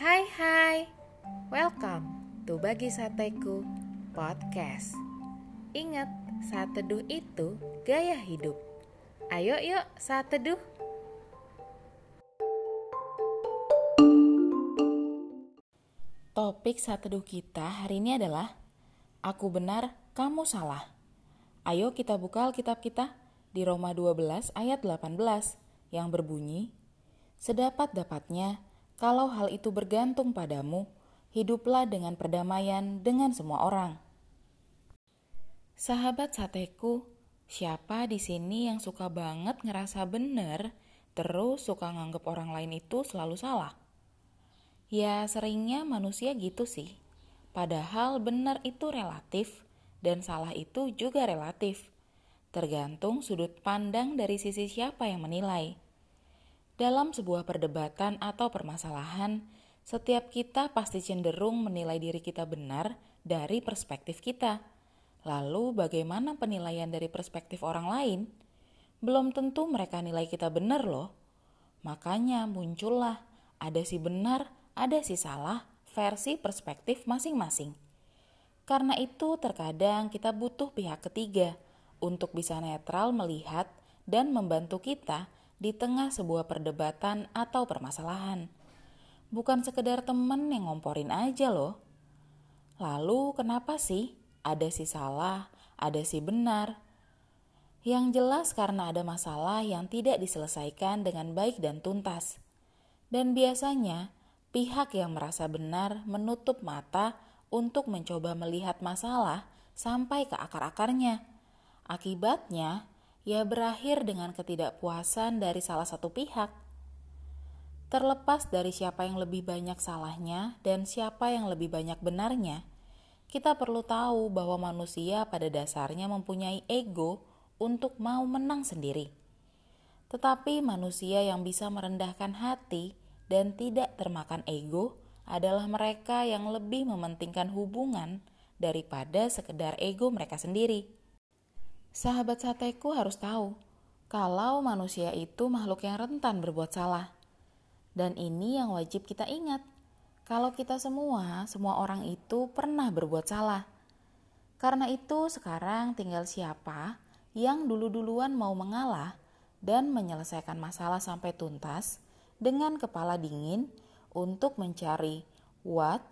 Hai hai, welcome to Bagi Sateku Podcast. Ingat, saat teduh itu gaya hidup. Ayo yuk saat teduh Topik saat teduh kita hari ini adalah Aku benar, kamu salah. Ayo kita buka Alkitab kita di Roma 12 ayat 18 yang berbunyi Sedapat-dapatnya kalau hal itu bergantung padamu, hiduplah dengan perdamaian dengan semua orang. Sahabat sateku, siapa di sini yang suka banget ngerasa bener, terus suka nganggep orang lain itu selalu salah? Ya, seringnya manusia gitu sih. Padahal benar itu relatif dan salah itu juga relatif. Tergantung sudut pandang dari sisi siapa yang menilai. Dalam sebuah perdebatan atau permasalahan, setiap kita pasti cenderung menilai diri kita benar dari perspektif kita. Lalu, bagaimana penilaian dari perspektif orang lain? Belum tentu mereka nilai kita benar, loh. Makanya muncullah ada si benar, ada si salah, versi perspektif masing-masing. Karena itu, terkadang kita butuh pihak ketiga untuk bisa netral melihat dan membantu kita di tengah sebuah perdebatan atau permasalahan. Bukan sekedar temen yang ngomporin aja loh. Lalu kenapa sih ada si salah, ada si benar? Yang jelas karena ada masalah yang tidak diselesaikan dengan baik dan tuntas. Dan biasanya pihak yang merasa benar menutup mata untuk mencoba melihat masalah sampai ke akar-akarnya. Akibatnya, ya berakhir dengan ketidakpuasan dari salah satu pihak. Terlepas dari siapa yang lebih banyak salahnya dan siapa yang lebih banyak benarnya, kita perlu tahu bahwa manusia pada dasarnya mempunyai ego untuk mau menang sendiri. Tetapi manusia yang bisa merendahkan hati dan tidak termakan ego adalah mereka yang lebih mementingkan hubungan daripada sekedar ego mereka sendiri. Sahabat sateku harus tahu kalau manusia itu makhluk yang rentan berbuat salah. Dan ini yang wajib kita ingat. Kalau kita semua, semua orang itu pernah berbuat salah. Karena itu sekarang tinggal siapa yang dulu-duluan mau mengalah dan menyelesaikan masalah sampai tuntas dengan kepala dingin untuk mencari what,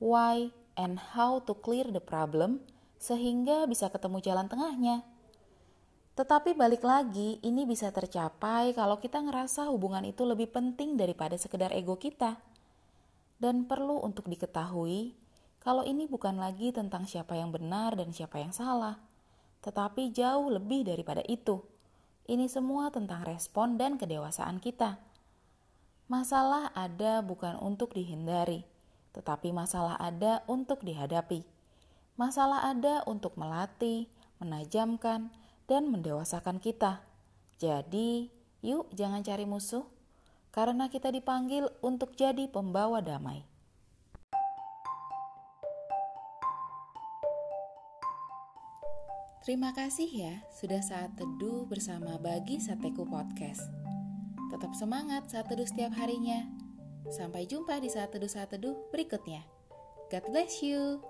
why, and how to clear the problem sehingga bisa ketemu jalan tengahnya. Tetapi balik lagi, ini bisa tercapai kalau kita ngerasa hubungan itu lebih penting daripada sekedar ego kita. Dan perlu untuk diketahui, kalau ini bukan lagi tentang siapa yang benar dan siapa yang salah, tetapi jauh lebih daripada itu. Ini semua tentang respon dan kedewasaan kita. Masalah ada bukan untuk dihindari, tetapi masalah ada untuk dihadapi. Masalah ada untuk melatih, menajamkan, dan mendewasakan kita. Jadi, yuk jangan cari musuh, karena kita dipanggil untuk jadi pembawa damai. Terima kasih ya sudah saat teduh bersama Bagi Sateku Podcast. Tetap semangat saat teduh setiap harinya. Sampai jumpa di saat teduh-saat teduh berikutnya. God bless you.